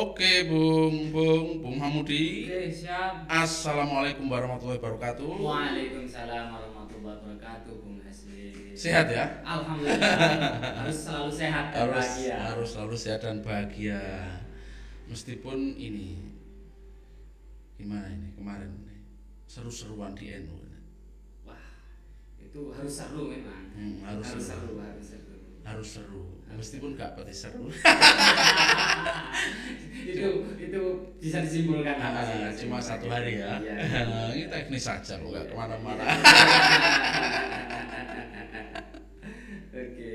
Oke, Bung, Bung, Bung Hamudi. Oke, siap. Assalamualaikum warahmatullahi wabarakatuh. Waalaikumsalam warahmatullahi wabarakatuh, Bung Hasbi. Sehat ya? Alhamdulillah. harus selalu sehat dan Harus bahagia. harus selalu sehat dan bahagia. Meskipun ini gimana ini kemarin seru-seruan di NU. Wah, itu harus seru memang. Hmm, harus harus seru. seru, harus seru. Harus seru. Meskipun nggak pati seru. itu itu bisa disimpulkan apa sih? Ah, cuma satu hari ya. Iya. ini teknis saja, kok nggak ke mana-mana. Oke.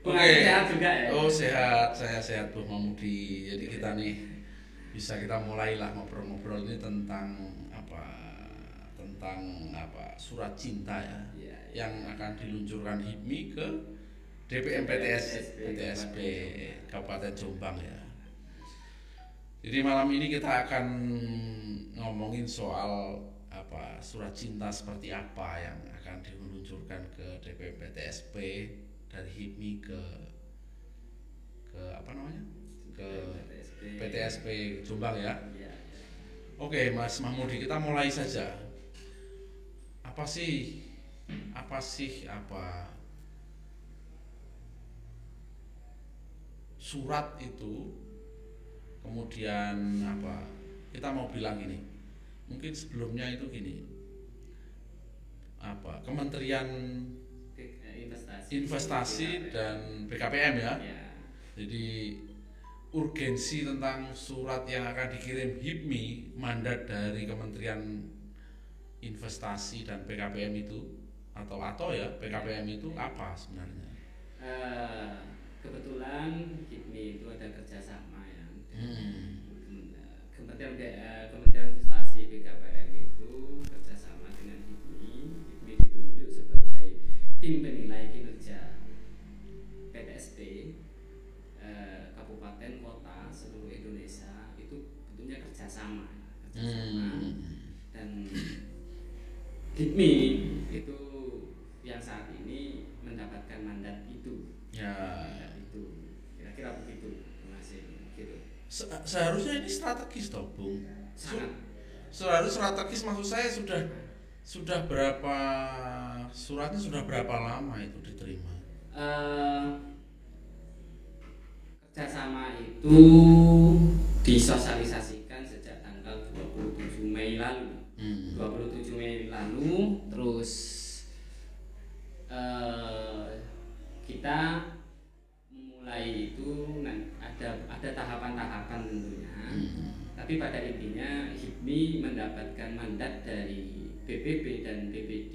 Bung Oke. Hasbi sehat juga ya? Oh sehat, saya sehat Bu Mamudi. Jadi kita nih bisa kita mulailah ngobrol-ngobrol ini tentang apa? Tentang apa? Surat cinta ya, Iya, iya. yang akan diluncurkan HIPMI ke DPM PTS PTSP Kabupaten Jombang ya. Jadi malam ini kita akan ngomongin soal apa surat cinta seperti apa yang akan diluncurkan ke DPM PTSP dari HIPMI ke ke apa namanya ke PTSP. PTSP Jombang ya. Iya, iya. Oke Mas Mahmudi kita mulai saja. Apa sih apa sih apa surat itu kemudian apa kita mau bilang ini mungkin sebelumnya itu gini apa Kementerian Investasi. Investasi dan BKPM ya Ya. jadi urgensi tentang surat yang akan dikirim HIPMI mandat dari Kementerian Investasi dan PKPM itu atau atau ya PKPM itu apa sebenarnya? Eh, kebetulan KIPMI itu ada kerjasama ya. Hmm. Kementerian eh, Kementerian Investasi BKPM itu kerjasama dengan KIPMI. KIPMI ditunjuk sebagai tim penilai kinerja PTSP eh, kabupaten kota seluruh Indonesia itu bentuknya kerjasama kerjasama Hmm. dan KIPMI itu yang saat ini mendapatkan mandat itu Ya. mandat itu kira-kira begitu masih gitu Se- seharusnya ini strategis toh, Bung. Sangat Seharusnya strategis maksud saya sudah sudah berapa suratnya sudah berapa lama itu diterima? eh, kerjasama itu disosialisasikan sejak tanggal 27 Mei lalu Hmm. 27 Mei lalu terus eh, kita tapi pada intinya HIPMI mendapatkan mandat dari BPP dan BPD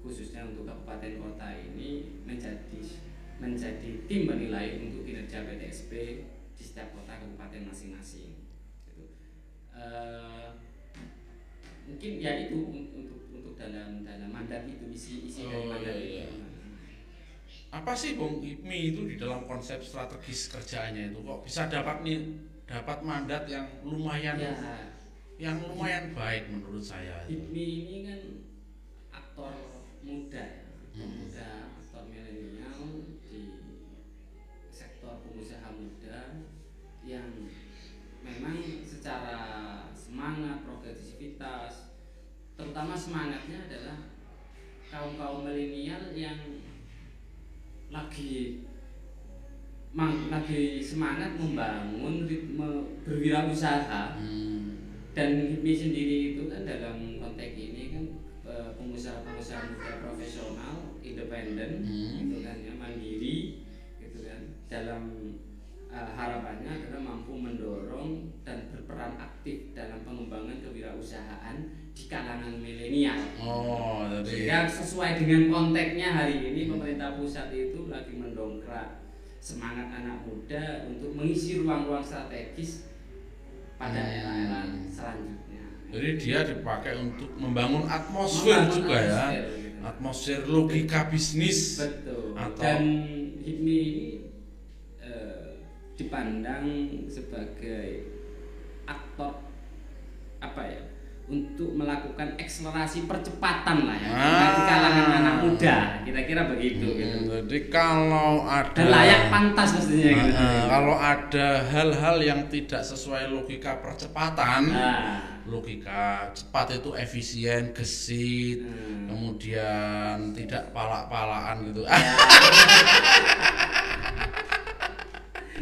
khususnya untuk kabupaten kota ini menjadi menjadi tim penilai untuk kinerja PTSP di setiap kota kabupaten masing-masing. Gitu. Eh, mungkin ya itu un- untuk untuk dalam dalam mandat itu isi isi dari Oh, mandat iya, itu. iya. Apa sih Bung IPMI itu di dalam konsep strategis kerjaannya itu kok bisa dapat nih dapat mandat yang lumayan Ya, yang lumayan baik menurut saya. HIPMI ini kan aktor muda ya, aktor Hmm. muda, aktor milenial di sektor pengusaha muda yang memang secara semangat, progresivitas, terutama semangatnya adalah kaum kaum milenial yang lagi lagi semangat membangun ritme berwirausaha Hmm. dan HIPMI sendiri itu kan dalam konteks ini kan eh, pengusaha-pengusaha muda profesional independen Hmm. gitu kan ya mandiri gitu kan dalam eh, harapannya adalah mampu mendorong dan berperan aktif dalam pengembangan kewirausahaan di kalangan milenial Oh, sehingga jadi sesuai dengan konteksnya hari ini pemerintah pusat itu lagi mendongkrak semangat anak muda untuk mengisi ruang-ruang strategis pada Hmm. era-era selanjutnya. jadi dia dipakai untuk membangun atmosfer Membangun juga ya. atmosfer, gitu. Atmosfer logika bisnis. Betul. Atau- Dan ini eh, dipandang sebagai aktor apa ya untuk melakukan akselerasi percepatan lah ya Ah. di kalangan anak muda kira-kira begitu Hmm, gitu jadi kalau ada dan layak pantas mestinya gitu. Nah, kalau ada hal-hal yang tidak sesuai logika percepatan, Nah, logika cepat itu efisien, gesit, Hmm. kemudian tidak palak-palaan gitu. ya.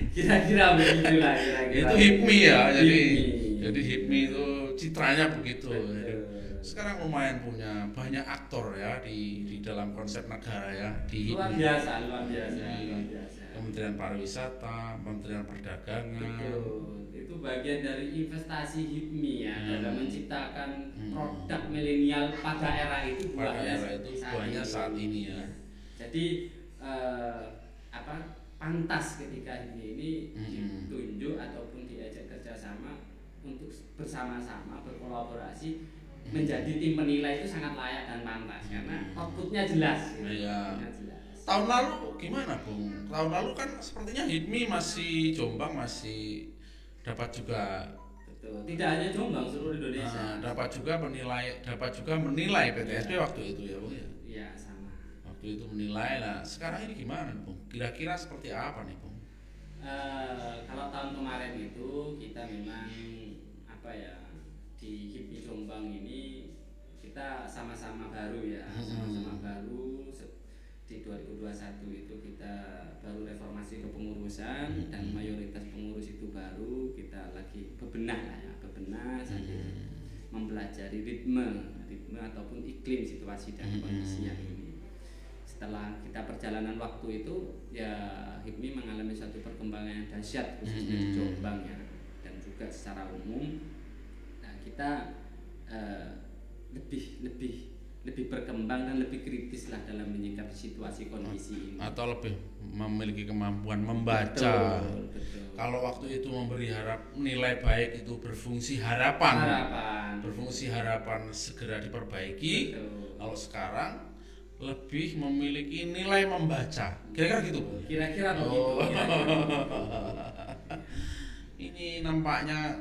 kira-kira begitulah kira-kira itu hipmi ya, jadi Hipmi. jadi hipmi itu citranya begitu. Sekarang lumayan punya banyak aktor ya di di dalam konsep negara ya di luar biasa luar biasa luar biasa Kementerian Pariwisata, Kementerian Perdagangan. Betul. itu bagian dari investasi HIPMI ya Hmm. dalam menciptakan Hmm. produk milenial pada era itu Pada buahnya era itu saat buahnya ini. saat ini ya. jadi eh, apa pantas ketika HIPMI ini Hmm. ditunjuk ataupun diajak kerjasama untuk bersama-sama berkolaborasi menjadi tim penilai itu sangat layak dan pantas karena Hmm. outputnya jelas gitu. Iya. Jelas Tahun lalu gimana, Bung? Tahun lalu kan sepertinya HIPMI masih Jombang masih dapat juga betul tidak hanya Jombang seluruh Indonesia Nah, dapat juga menilai dapat juga menilai PTSP waktu itu ya, Bung ya. iya sama Waktu itu menilai lah. Sekarang ini gimana, Bung? Kira-kira seperti apa nih, Bung? Eh, kalau tahun kemarin itu kita memang apa ya di HIPMI Jombang ini kita sama-sama baru ya Hmm. sama-sama baru di 2021 itu kita baru reformasi kepengurusan dan Hmm. mayoritas pengurus itu baru kita lagi bebenah lah ya bebenah sambil Hmm. mempelajari ritme ritme ataupun iklim situasi dan kondisi yang ini setelah kita perjalanan waktu itu ya HIPMI mengalami satu perkembangan yang dahsyat khususnya di. Jombang ya dan juga secara umum kita eh, lebih lebih lebih berkembang dan lebih kritis lah dalam menyikapi situasi kondisi ini Atau lebih memiliki kemampuan membaca. betul, betul. Kalau waktu itu memberi harap nilai baik itu berfungsi harapan. harapan Berfungsi harapan segera diperbaiki. Betul. Kalau sekarang lebih memiliki nilai membaca. Kira-kira gitu, kira-kira begitu Oh. kira-kira. Ini nampaknya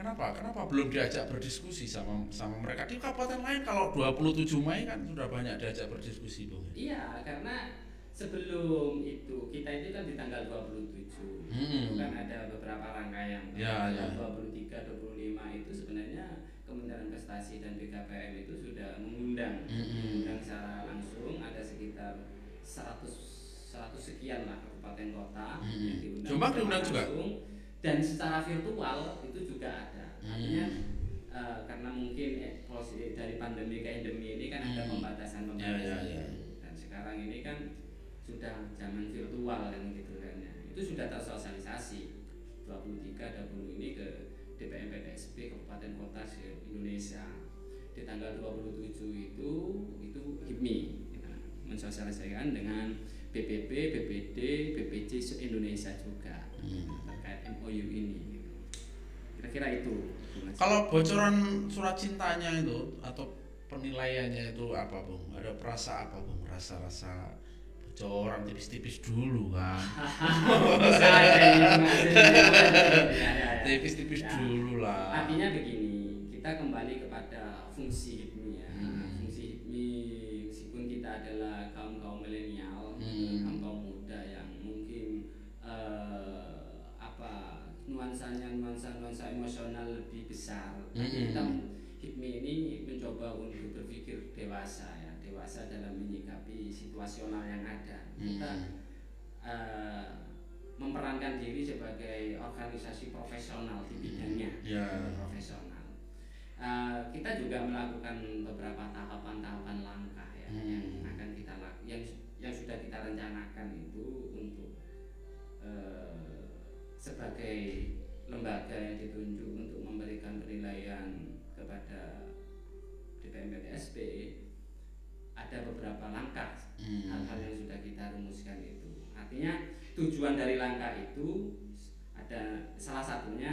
kenapa? Kenapa belum diajak berdiskusi sama sama mereka di kabupaten lain kalau 27 Mei kan sudah banyak diajak berdiskusi, Bung. Iya, karena sebelum itu kita itu kan di tanggal 27 Hmm. itu kan ada beberapa rangkaian. Ya, ya. 23, 25 itu sebenarnya Kementerian Investasi dan BKPM itu sudah mengundang, Hmm. mengundang secara langsung ada sekitar 100 100 sekian lah kabupaten kota Hmm. yang diundang. Jombang diundang juga? langsung. Dan secara virtual itu juga ada. Artinya Hmm. eh, karena mungkin eh, posisi dari pandemi ke endemi ini kan ada Hmm. pembatasan-pembatasan Ya, ya, ya. dan sekarang ini kan sudah zaman virtual kan gitu kan ya. itu sudah tersosialisasi 23 dahulu ini ke DPM PTSP Kabupaten Kota Indonesia di tanggal 27 itu itu HIPMI gitu. mensosialisasikan dengan BPP, BPD, BPC Indonesia juga Hmm. Terkait MOU ini gitu. kira-kira itu. Kalau bocoran surat cintanya itu atau penilaiannya itu apa, Bung? Ada perasa apa, Bung? Rasa-rasa bocoran tipis-tipis dulu kan. Tipis-tipis dulu lah. Artinya begini, kita kembali kepada fungsi HIPMI ya. Hmm. Fungsi HIPMI meskipun kita adalah kaum kaum milenial, Hmm. kaum kaum muda yang mungkin eh, apa nuansanya nuansa nuansa emosional lebih besar. Tapi kita HIPMI ini mencoba untuk berpikir dewasa ya, dewasa dalam menyikapi situasional yang ada. Kita eh, memperankan diri sebagai organisasi profesional di bidangnya Ya. profesional. Eh, kita juga melakukan beberapa tahapan-tahapan langkah ya Hmm. yang akan kita lakukan, yang yang sudah kita rencanakan itu untuk eh, sebagai lembaga yang ditunjuk untuk memberikan penilaian kepada DPM PTSP ada beberapa langkah Hmm. hal-hal yang sudah kita rumuskan itu artinya tujuan dari langkah itu ada salah satunya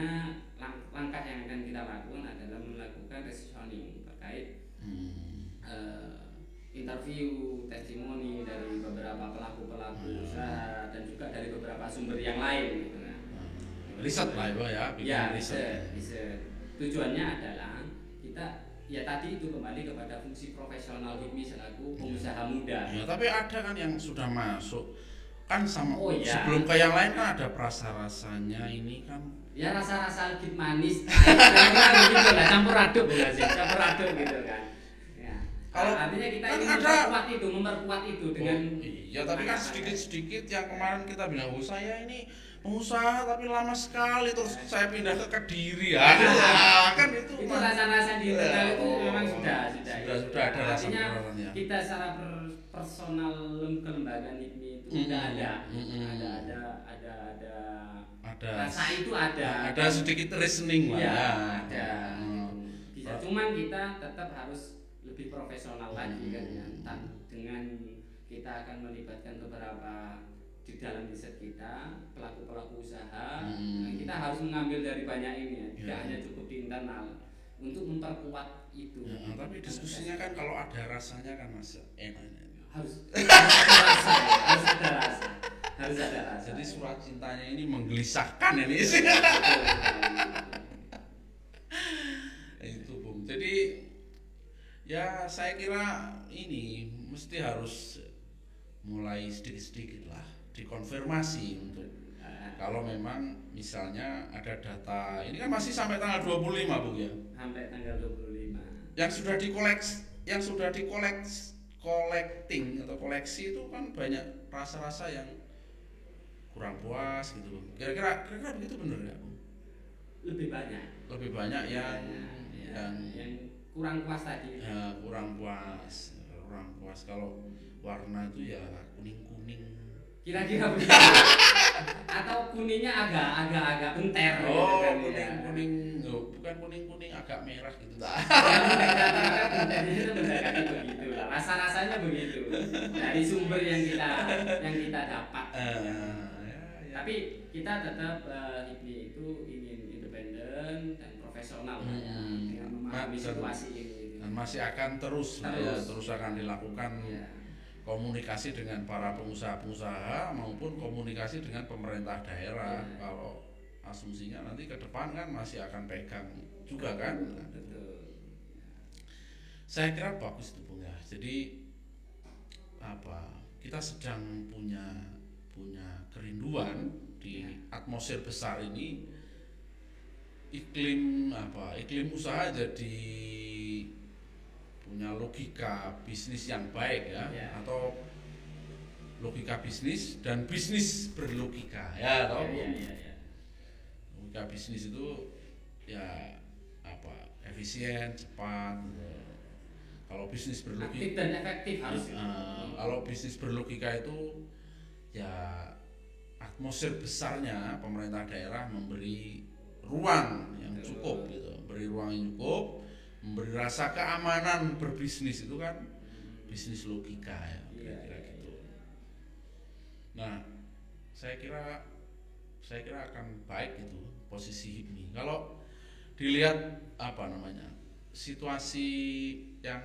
lang- langkah yang akan kita lakukan adalah melakukan revisioning terkait Hmm. eh, interview testimoni dari beberapa pelaku pelaku Hmm. usaha dan juga dari beberapa sumber yang lain gitu. Riset lah ya, ya, bikin Ya, riset. bisa, bisa. Tujuannya adalah kita ya tadi itu kembali kepada fungsi profesional HIPMI selaku pengusaha muda. Ya, tapi ada kan yang sudah masuk kan sama Oh, iya. sebelum ke yang lain kan ada perasa rasanya ini kan Ya rasa-rasa sedikit manis, gitu lah, campur aduk sih, campur aduk gitu kan. Ya. Kalau- artinya kita kan ingin ada- memperkuat itu, memperkuat itu dengan Oh, iya tapi kan sedikit-sedikit yang kemarin kita bilang oh saya ini pengusaha tapi lama sekali. Terus saya pindah ke kediri ya. Kan itu itu rasa-rasa di internal itu Oh. memang sudah sudah Sudah- sudah ada rasa artinya ya. kita secara per- personal lem- kelembagaan HIPMI itu sudah ada. ada ada ada ada. Ada. Rasa itu ada. Ada sedikit reasoning lah ya ya. ada Hmm. bisa cuman kita tetap harus lebih profesional lagi kan ya. Dengan kita akan melibatkan beberapa di dalam riset kita pelaku-pelaku usaha Hmm. Nah, kita harus mengambil dari banyak ini ya tidak Ya. hanya cukup di internal untuk memperkuat itu. Ya, tapi diskusinya kan kalau ada rasanya kan mas enak harus harus ada rasa ya, harus ada rasa harus ada rasa. Jadi surat cintanya ini menggelisahkan ini. Sih itu bung. Jadi ya saya kira ini mesti harus mulai sedikit-sedikit lah dikonfirmasi untuk Nah, kalau memang misalnya ada data ini kan masih sampai tanggal 25 bung ya? Sampai tanggal 25 yang sudah dikoleks yang sudah dikoleks collecting atau koleksi itu kan banyak rasa-rasa yang kurang puas gitu kira-kira kira-kira begitu bener nggak bung lebih banyak. Lebih banyak yang ya, yang yang kurang puas tadi. Ya, kurang puas kurang puas. Kalau warna itu ya kuning kuning kira-kira begitu atau kuningnya agak agak agak benter gitu oh kan, kuning ya. kuning oh, bukan kuning kuning agak merah gitu Ya, mendekati begitu lah rasa rasanya begitu dari sumber yang kita yang kita dapat Eh, ya, ya. tapi kita tetap eh, HIPMI itu ingin independen dan profesional lah ya, Hmm. dengan memahami Ma- situasi ini gitu. dan masih akan terus lah ya, Terus. terus akan dilakukan Ya. Komunikasi dengan para pengusaha-pengusaha maupun komunikasi dengan pemerintah daerah. Ya. kalau asumsinya nanti ke depan kan masih akan pegang juga kan? Betul saya kira bagus itu ya. Jadi apa kita sedang punya punya kerinduan di atmosfer besar ini. Iklim apa iklim usaha jadi punya logika bisnis yang baik ya, Ya. atau logika bisnis dan bisnis berlogika ya tau ya, ya, ya. logika bisnis itu ya apa efisien cepat gitu. kalau bisnis aktif berlogika dan efektif harus eh, kalau bisnis berlogika itu ya atmosfer besarnya pemerintah daerah memberi ruang yang cukup gitu beri ruang yang cukup memberi rasa keamanan berbisnis itu kan bisnis logika ya Iya, kira-kira iya, gitu. nah saya kira saya kira akan baik itu posisi ini. Kalau dilihat apa namanya situasi yang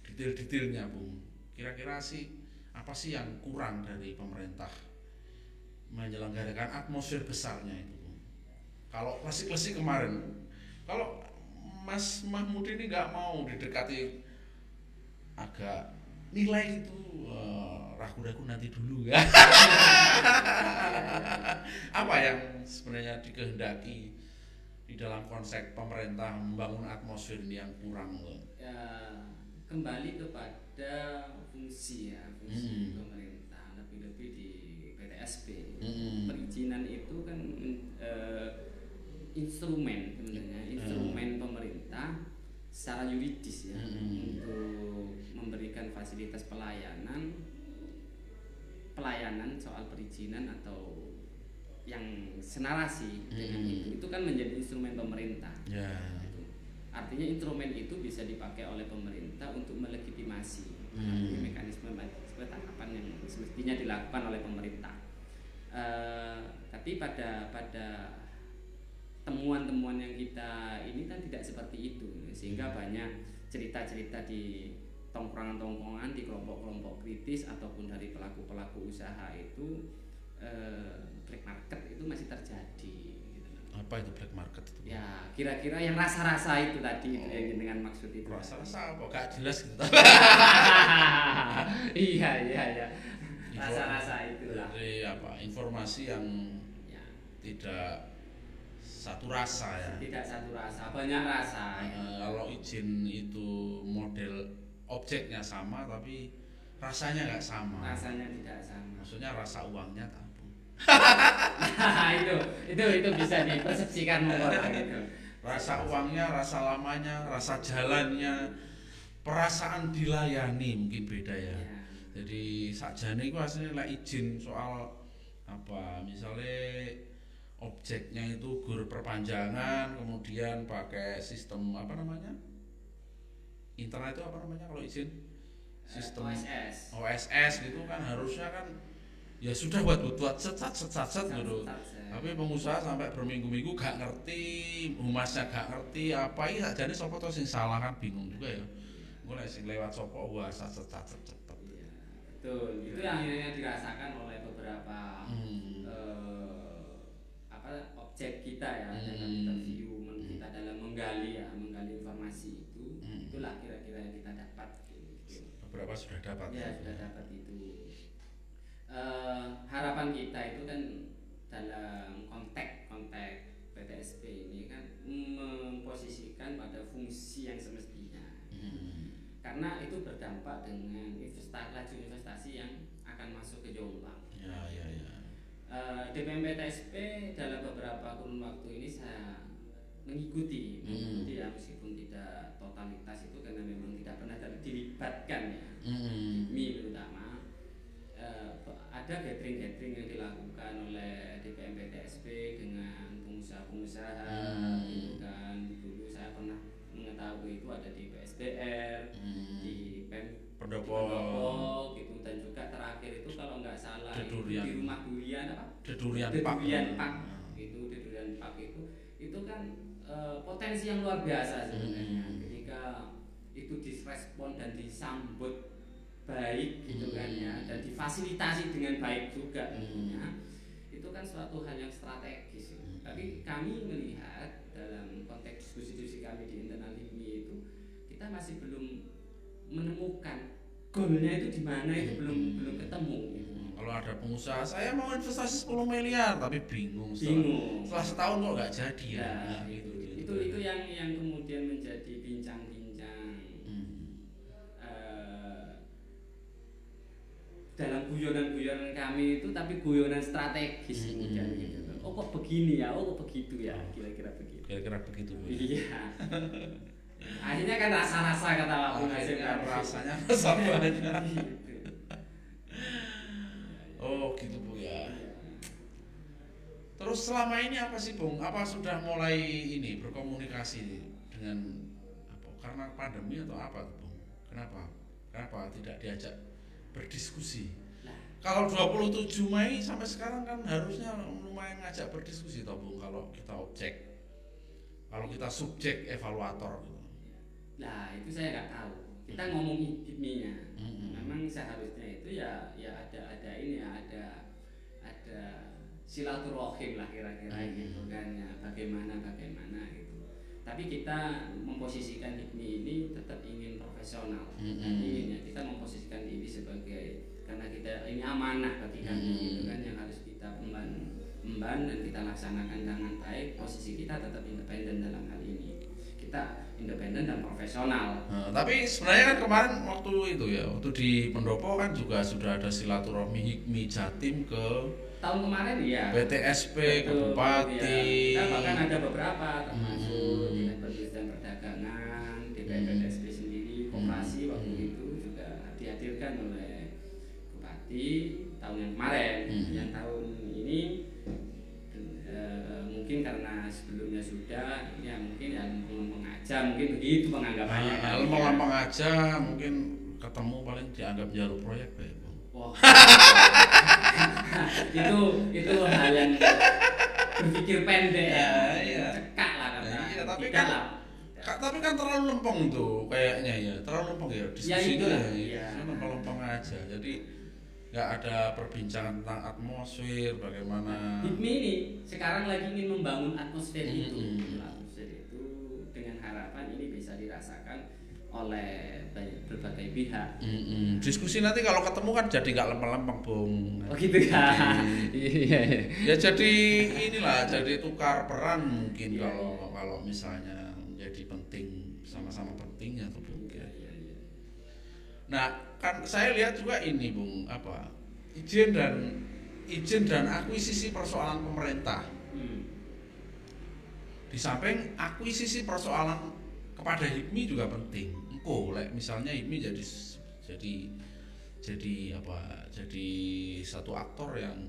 detail-detailnya bung kira-kira sih apa sih yang kurang dari pemerintah menyelenggarakan atmosfer besarnya itu bung? Kalau klasik-klasik kemarin kalau Mas Mahmud ini nggak mau didekati agak nilai itu eh, ragu-ragu nanti dulu ya apa yang sebenarnya dikehendaki di dalam konsep pemerintah membangun atmosfer yang kurang loh. ya, kembali kepada fungsi ya fungsi Hmm. pemerintah lebih-lebih di PTSP Hmm. perizinan itu kan eh, instrumen sebenarnya instrumen pemerintah secara yuridis ya Hmm. untuk memberikan fasilitas pelayanan pelayanan soal perizinan atau yang senarasi dengan Hmm. itu itu kan menjadi instrumen pemerintah Ya. Gitu. Artinya instrumen itu bisa dipakai oleh pemerintah untuk melegitimasi Hmm. Mekanisme tahapan yang semestinya dilakukan oleh pemerintah. Eh, tapi pada pada temuan-temuan yang kita ini kan tidak seperti itu, sehingga banyak cerita-cerita di tongkrongan-tongkrongan di kelompok-kelompok kritis ataupun dari pelaku-pelaku usaha itu eh, black market itu masih terjadi. Gitu. apa itu black market itu? Ya kira-kira yang rasa-rasa itu tadi itu yang dengan maksud itu. Rasa-rasa apa? Gak jelas gitu. Iya iya iya. Rasa-rasa itulah. Jadi apa informasi yang ya. tidak satu rasa ya. Tidak satu rasa banyak rasa. Ya. Eh, kalau izin itu model objeknya sama tapi rasanya nggak sama. Rasanya tidak sama. Maksudnya rasa uangnya tabung itu itu itu bisa dipersepsikan orang itu. Rasa uangnya rasa lamanya rasa jalannya perasaan dilayani mungkin beda ya. Ya. jadi sakjane itu aslinya lah izin soal apa misalnya objeknya itu gur perpanjangan kemudian pakai sistem apa namanya? Internet itu apa namanya kalau izin? Sistem OSS OSS gitu kan harusnya kan ya sudah buat buat set set set set set gitu. tapi pengusaha sampai berminggu-minggu gak ngerti humasnya gak ngerti apa saja nih sopo tuh sing salah kan bingung juga ya. Gue sing lewat sopo wah set set set set set. Iya, betul. Itu yang akhirnya dirasakan oleh beberapa Hmm. Objek kita ya Hmm. dalam interview men- kita dalam menggali ya menggali informasi itu Hmm. itulah kira-kira yang kita dapat gitu. beberapa sudah dapat ya sudah dapat itu Eh, harapan kita itu kan dalam konteks konteks PTSP ini kan memposisikan pada fungsi yang semestinya Hmm. karena itu berdampak dengan investasi laju investasi yang akan masuk ke Jombang. ya ya ya Eh, DPM PTSP dalam beberapa kurun waktu ini saya mengikuti, Hmm. mengikuti ya meskipun tidak totalitas itu karena memang tidak pernah dilibatkan ya, Hmm. MI terutama. Eh, ada gathering-gathering yang dilakukan oleh DPM PTSP dengan pengusaha-pengusaha, Hmm. gitu kan. Dulu saya pernah mengetahui itu ada di PSDR, Hmm. di PEM pendopo gitu dan juga terakhir itu kalau nggak salah itu di rumah durian apa? dedurian pak Dedurian Pak itu Dedurian Pak itu itu kan eh, potensi yang luar biasa sebenarnya Hmm. ketika itu direspon dan disambut baik gitu kan ya Hmm. dan difasilitasi dengan baik juga Hmm. tentunya itu kan suatu hal yang strategis Hmm. tapi kami melihat dalam konteks diskusi-diskusi kami di internal IMI itu kita masih belum menemukan goalnya itu di mana itu belum Hmm. belum ketemu. Gitu. Hmm, kalau ada pengusaha saya mau investasi 10 miliar tapi bingung setelah, bingung. Setelah setahun kok nggak jadi ya? Ya, Nah, itu, gitu, itu itu yang yang kemudian menjadi bincang-bincang Hmm. eh, dalam guyonan-guyonan kami itu tapi guyonan strategis Hmm. kemudian gitu. Oh kok begini ya? Oh kok begitu ya? Kira-kira begitu. Kira-kira begitu iya akhirnya kan rasa-rasa kata Pak akhirnya tadi. rasanya rasa banyak Gitu. oh gitu bu ya terus selama ini apa sih bung apa sudah mulai ini berkomunikasi dengan apa karena pandemi atau apa tuh bung kenapa kenapa tidak diajak berdiskusi Nah. kalau 27 Mei sampai sekarang kan harusnya lumayan ngajak berdiskusi toh bung kalau kita objek kalau kita subjek evaluator gitu. Nah itu saya nggak tahu. Kita ngomong hikminya. Mm-mm. Memang seharusnya itu ya ya ada ada ini ya ada ada silaturahim lah kira-kira Mm-mm. gitu kan ya bagaimana bagaimana gitu. Tapi kita memposisikan hikmi ini tetap ingin profesional. Mm-mm. Dan ingin ya kita memposisikan diri sebagai karena kita ini amanah bagi kami Mm-mm. gitu kan yang harus kita emban emban dan kita laksanakan dengan baik. Posisi kita tetap independen dalam hal ini. Kita independen dan profesional. Nah, tapi sebenarnya kan kemarin waktu itu ya, waktu di Pendopo kan juga sudah ada silaturahmi Hikmi Jatim ke Tahun kemarin ya. PTSP, ke Bupati. ya. Kita bahkan ada beberapa termasuk Hmm. Dinas Perindustrian Perdagangan, DPR Hmm. PTSP sendiri, koperasi Hmm. waktu itu juga dihadirkan oleh Bupati tahun yang kemarin. Hmm. Yang tahun ini eh, mungkin karena sebelumnya sudah ya mungkin ya lempeng aja mungkin begitu penganggapannya Nah, kan. lempeng-lempeng aja mungkin ketemu paling dianggap jalur proyek ya. Wah. itu itu hal yang berpikir pendek Ya, iya. cekak lah kata Iya, tapi kan- lah. Kak, tapi kan terlalu lempeng tuh kayaknya ya, terlalu lempeng ya diskusi Ya, itu itulah, ya, iya. lempeng-lempeng aja. Jadi nggak ada perbincangan tentang atmosfer bagaimana ini sekarang lagi ingin membangun atmosfer itu hmm. atmosfer itu dengan harapan ini bisa dirasakan oleh berbagai pihak. Mm-mm. diskusi nanti kalau ketemu kan jadi nggak lempeng-lempeng bung. Oh gitu ya? Iya iya. Ya jadi inilah jadi tukar peran mungkin Iya, kalau kalau misalnya menjadi penting sama-sama pentingnya tuh bung Iya, iya, iya. nah kan saya lihat juga ini bung apa? Izin dan izin dan akuisisi persoalan pemerintah. Hmm. Di samping akuisisi persoalan kepada HIPMI juga penting engko lek misalnya HIPMI jadi jadi jadi apa jadi satu aktor yang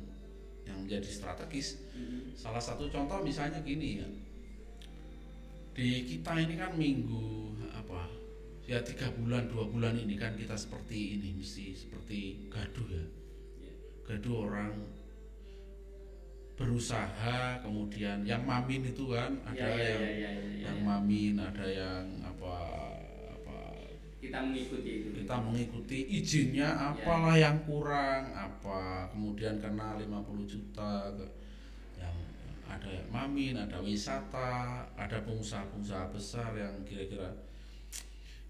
yang menjadi strategis Hmm. salah satu contoh misalnya gini ya di kita ini kan minggu apa ya tiga bulan dua bulan ini kan kita seperti ini mesti seperti gaduh ya Iya. gaduh orang berusaha kemudian yang mamin itu kan ada Iya, iya, yang iya, iya, iya, yang iya. mamin ada yang apa apa kita mengikuti itu. kita mengikuti izinnya apalah yang kurang apa kemudian kena 50 juta ke- yang ada yang mamin ada wisata ada pengusaha-pengusaha besar yang kira-kira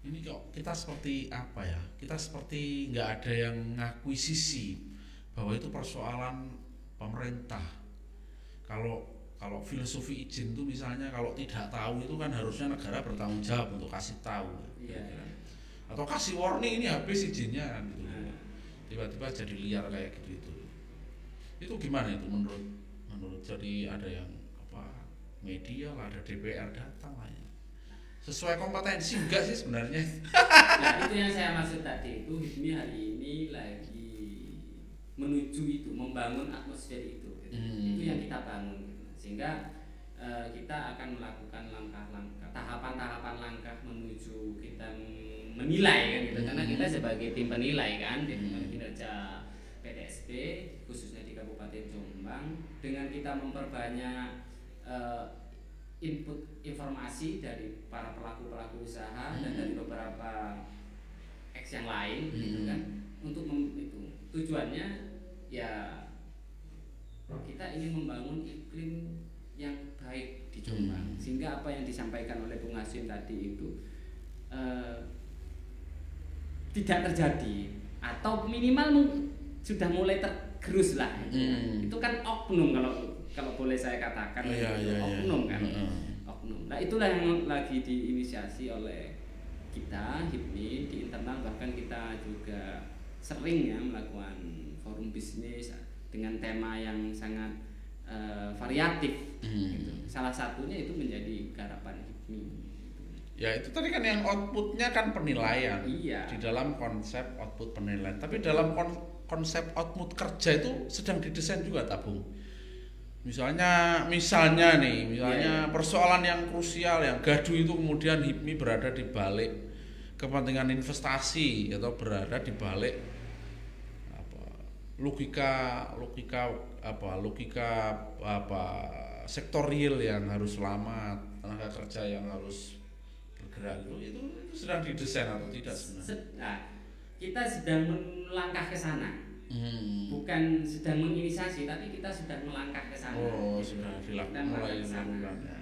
ini kok kita seperti apa ya kita seperti nggak ada yang ngakuisisi bahwa itu persoalan pemerintah kalau kalau filosofi izin itu misalnya kalau tidak tahu itu kan harusnya negara bertanggung jawab untuk kasih tahu Iya. atau kasih warning ini habis izinnya kan gitu. Nah, tiba-tiba jadi liar kayak gitu itu. Itu gimana itu menurut menurut jadi ada yang apa media lah ada DPR datang lah ya. Sesuai kompetensi enggak sih sebenarnya? Nah itu yang saya maksud tadi itu HIPMI hari ini lagi menuju itu membangun atmosfer itu gitu. Hmm. itu yang kita bangun gitu. sehingga eh, kita akan melakukan langkah-langkah tahapan-tahapan langkah menuju kita menilai kan gitu karena Hmm. kita sebagai tim penilai kan di Hmm. kinerja PTSP khususnya di Kabupaten Jombang dengan kita memperbanyak eh, input informasi dari para pelaku-pelaku usaha dan Hmm. dari beberapa X yang lain gitu Hmm. kan untuk mem- itu tujuannya ya kita ingin membangun iklim yang baik di Jombang Hmm. sehingga apa yang disampaikan oleh Bung Hasim tadi itu eh, tidak terjadi atau minimal sudah mulai tergerus lah gitu kan. Hmm. itu kan oknum kalau kalau boleh saya katakan Oh, iya, iya, iya. oknum kan Heeh. oknum nah itulah yang lagi diinisiasi oleh kita HIPMI di internal bahkan kita juga sering ya melakukan forum bisnis dengan tema yang sangat eh, variatif Hmm. gitu. salah satunya itu menjadi garapan HIPMI gitu. ya itu tadi kan yang outputnya kan penilaian iya di dalam konsep output penilaian tapi dalam kon- konsep output kerja itu sedang didesain juga tabung misalnya misalnya nih misalnya Iya, iya. persoalan yang krusial yang gaduh itu kemudian HIPMI berada di balik kepentingan investasi atau berada di balik logika logika apa logika apa sektor real yang harus selamat tenaga kerja yang harus bergerak itu itu, itu sedang didesain atau tidak sebenarnya Se- nah, kita sedang melangkah ke sana Hmm. bukan sedang menginisiasi tapi kita sudah melangkah ke sana Oh, gitu. sudah Kita dilakukan mulai dilakukan ya.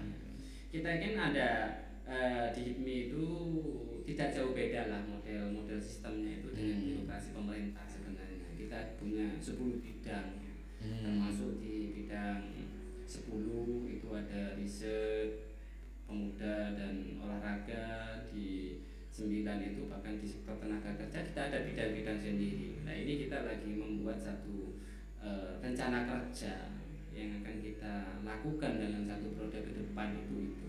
kita ingin ada eh, di HIPMI itu tidak jauh beda lah model-model sistemnya itu dengan Hmm. birokrasi pemerintah sebenarnya kita punya 10 bidang Hmm. termasuk di bidang 10 itu ada riset pemuda dan olahraga di 9 itu bahkan di sektor tenaga kerja kita ada bidang-bidang sendiri nah ini kita lagi membuat satu eh, rencana kerja yang akan kita lakukan dalam satu periode ke depan itu itu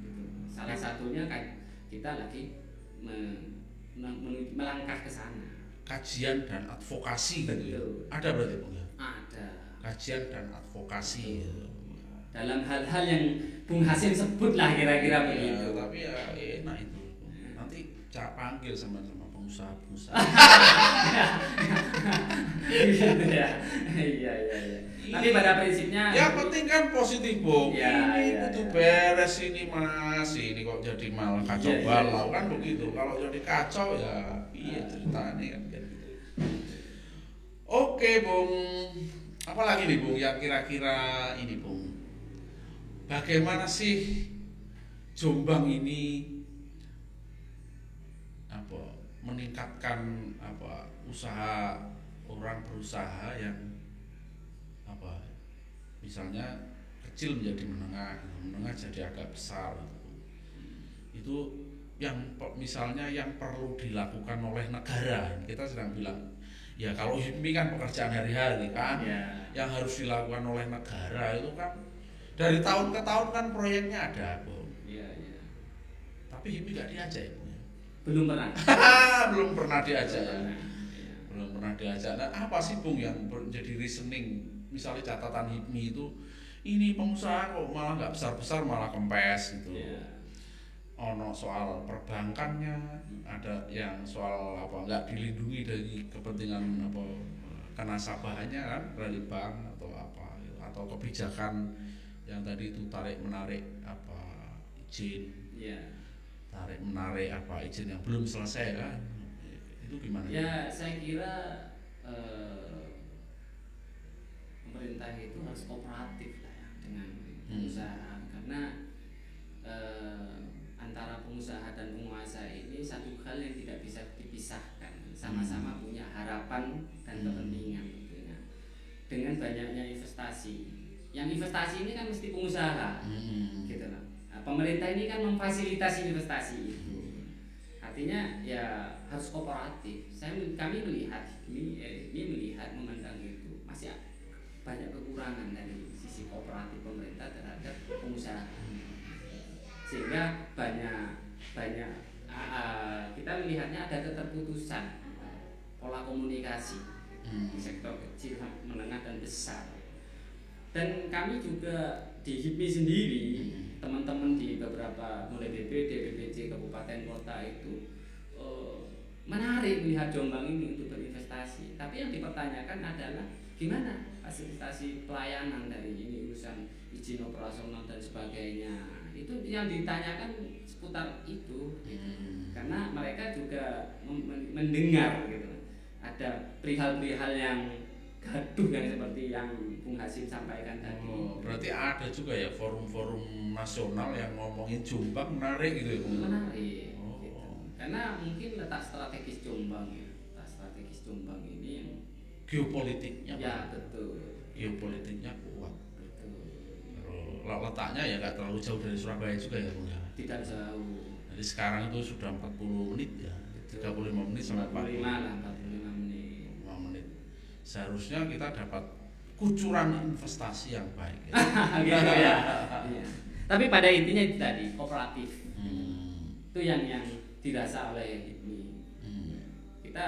Gitu. salah satunya kan kita lagi me- me- melangkah ke sana kajian dan advokasi gitu ya. Betul. Ada berarti Bung ya? ada Kajian dan advokasi. ya. dalam hal-hal yang Bung Hasim sebut lah kira-kira Ya, begitu. tapi ya enak itu. Nanti cak panggil sama pengusaha-pengusaha. Gitu ya. Iya iya iya. Tapi pada prinsipnya ya penting kan positif Bung. Ya, ini ya, kudu ya. beres ini Mas. Ini kok jadi malah kacau iya, balau iya. kan begitu. Kalau jadi kacau ya iya ceritanya kan gitu. Oke, Bung. Apalagi nih, Bung, yang kira-kira ini, Bung. Bagaimana sih Jombang ini apa meningkatkan apa usaha orang berusaha yang apa misalnya kecil menjadi menengah, menengah jadi agak besar gitu. Itu yang misalnya yang perlu dilakukan oleh negara kita sedang bilang ya kalau HIPMI kan pekerjaan hari-hari kan ya. yang harus dilakukan oleh negara itu kan dari tahun ke tahun kan proyeknya ada bu ya, ya. tapi HIPMI gak diajak belum pernah. Belum pernah diajak. Ya. belum pernah diajak. Nah apa sih bung yang menjadi reasoning? Misalnya catatan HIPMI itu ini pengusaha kok malah nggak besar-besar malah kempes gitu. Ya ono soal perbankannya ada yang soal apa nggak dilindungi dari kepentingan apa kenasabahannya kan dari bank atau apa atau kebijakan yang tadi itu tarik menarik apa izin ya. Tarik menarik apa izin yang belum selesai kan itu gimana ya saya kira eh, pemerintah itu harus kooperatif lah ya dengan hmm. pengusaha hmm. karena eh, antara pengusaha dan penguasa ini satu hal yang tidak bisa dipisahkan sama-sama hmm. punya harapan dan hmm. kepentingan tentunya dengan banyaknya investasi yang investasi ini kan mesti pengusaha hmm. gitu loh nah, pemerintah ini kan memfasilitasi investasi. Itu artinya ya harus kooperatif. Saya kami melihat ini eh, ini melihat memandang itu masih banyak kekurangan dari sisi kooperatif pemerintah terhadap pengusaha. Sehingga banyak banyak uh, kita melihatnya ada keterputusan pola komunikasi di sektor kecil menengah dan besar. Dan kami juga di HIPMI sendiri. Teman-teman di beberapa mulai BPD, BPC, kabupaten kota itu uh, menarik melihat Jombang ini untuk berinvestasi tapi yang dipertanyakan adalah gimana fasilitasi pelayanan dari ini urusan izin operasional dan sebagainya itu yang ditanyakan seputar itu gitu. hmm. karena mereka juga mendengar gitu ada perihal-perihal yang gaduh yang seperti yang Bung Hasim sampaikan tadi. Oh, berarti ada juga ya forum-forum nasional yang ngomongin Jombang menarik gitu ya Menarik. Oh. Gitu. Karena mungkin letak strategis Jombang ya, letak strategis Jombang ini yang geopolitiknya. Ya betul. Geopolitiknya letaknya ya nggak terlalu jauh dari Surabaya juga ya Bung ya. Tidak jauh. Jadi sekarang itu sudah 40 menit ya. 35 menit sampai 45 lah, Seharusnya kita dapat kucuran investasi yang baik ya. gitu ya. iya. Tapi pada intinya itu tadi kooperatif. Hmm. Itu yang yang dirasa oleh HIPMI. Hmm. Kita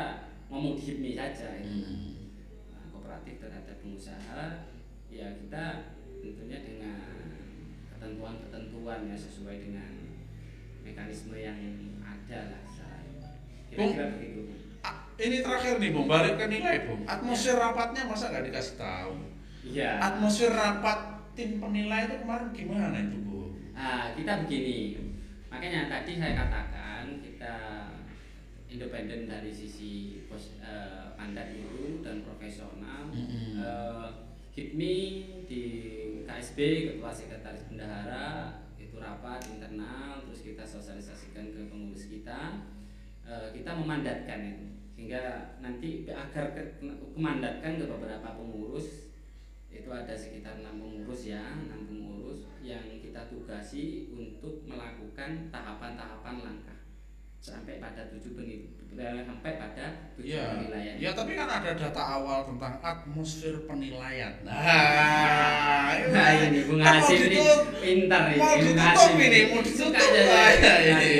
ngomong di HIPMI saja itu. Hmm. Nah, kooperatif terhadap pengusaha ya kita tentunya dengan ketentuan-ketentuan ya sesuai dengan mekanisme yang ada lah kira-kira begitu ini terakhir nih Bung, balik ke nilai Bung. Atmosfer rapatnya masa nggak dikasih tahu? Iya. Atmosfer rapat tim penilai itu kemarin gimana itu Bu? Ah, kita begini. Makanya tadi saya katakan kita independen dari sisi pos, uh, mandat itu dan profesional. Mm -hmm. uh, HIPMI di KSB Ketua Sekretaris Bendahara itu rapat internal terus kita sosialisasikan ke pengurus kita e, kita memandatkan itu sehingga nanti agar ke, kemandatkan ke beberapa pengurus itu ada sekitar enam pengurus ya enam pengurus yang kita tugasi untuk melakukan tahapan-tahapan langkah sampai pada tujuh penilaian sampai pada tujuh ya, penilaian. Ya tapi kan ada data awal tentang atmosfer penilaian. Nah, nah ini Bung Hasim ini pintar ini. Mau ditutup ini, mau ditutup aja ini.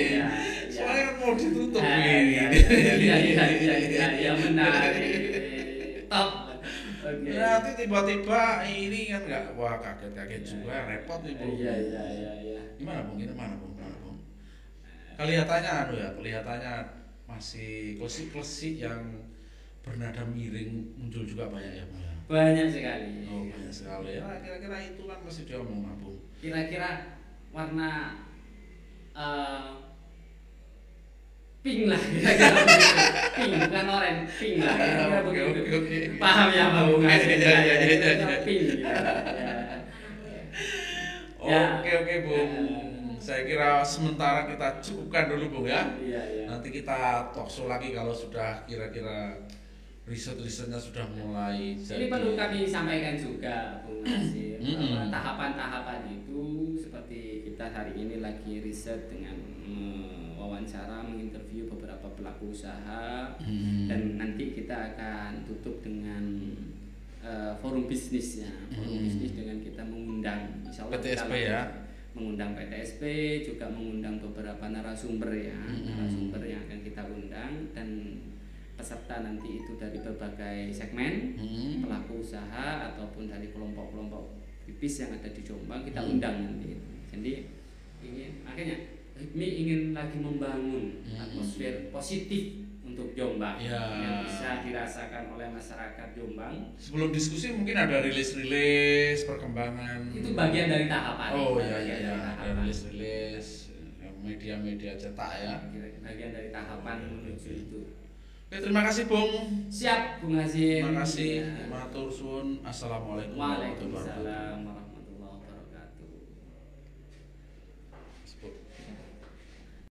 Soalnya mau ditutup ini. Iya iya iya iya ya, menarik. Top. Okay. Nanti tiba-tiba ini kan nggak wah kaget-kaget juga repot nih bu. Iya iya iya iya. Gimana bung? Gimana bung? kelihatannya anu ya kelihatannya masih klesi-klesi yang bernada miring muncul juga banyak ya Bu ya banyak sekali oh banyak sekali ya kira-kira itu kan masih diomong Bu kira-kira warna uh, pink lah kira-kira begitu. pink bukan orange pink lah kira-kira Oke, begitu oke, oke. paham ya Pak Bung Oke, Hasim? iya, Kira-kira iya. pink gitu. ya. Ya. Oke oke Bung. Saya kira sementara kita cukupkan dulu Bung ya. iya iya Nanti kita talkshow lagi kalau sudah kira-kira riset-risetnya sudah mulai Ini perlu kami sampaikan juga, Bung Nasir, bahwa tahapan-tahapan itu seperti kita hari ini lagi riset dengan wawancara, menginterview beberapa pelaku usaha, Hmm. dan nanti kita akan tutup dengan eh, forum bisnisnya, forum Mm. bisnis dengan kita mengundang, insya Allah kita PTSP ya? mengundang PTSP, juga mengundang beberapa narasumber ya, Mm-mm. narasumber yang akan kita undang dan peserta nanti itu dari berbagai segmen Hmm. pelaku usaha ataupun dari kelompok-kelompok pipis yang ada di Jombang kita Hmm. undang nanti. Jadi ingin akhirnya HIPMI ingin lagi membangun Hmm. atmosfer positif untuk Jombang Ya. yang bisa dirasakan oleh masyarakat Jombang. Sebelum diskusi mungkin ada rilis-rilis perkembangan. Itu bagian dari tahapan. Oh iya iya iya. Ada rilis-rilis media-media cetak ya. Bagian dari tahapan menuju itu. Oke, terima kasih Bung. Siap, Bung Hasim. Terima kasih. Ya. Matur suwun. Assalamualaikum warahmatullahi wabarakatuh. Waalaikumsalam.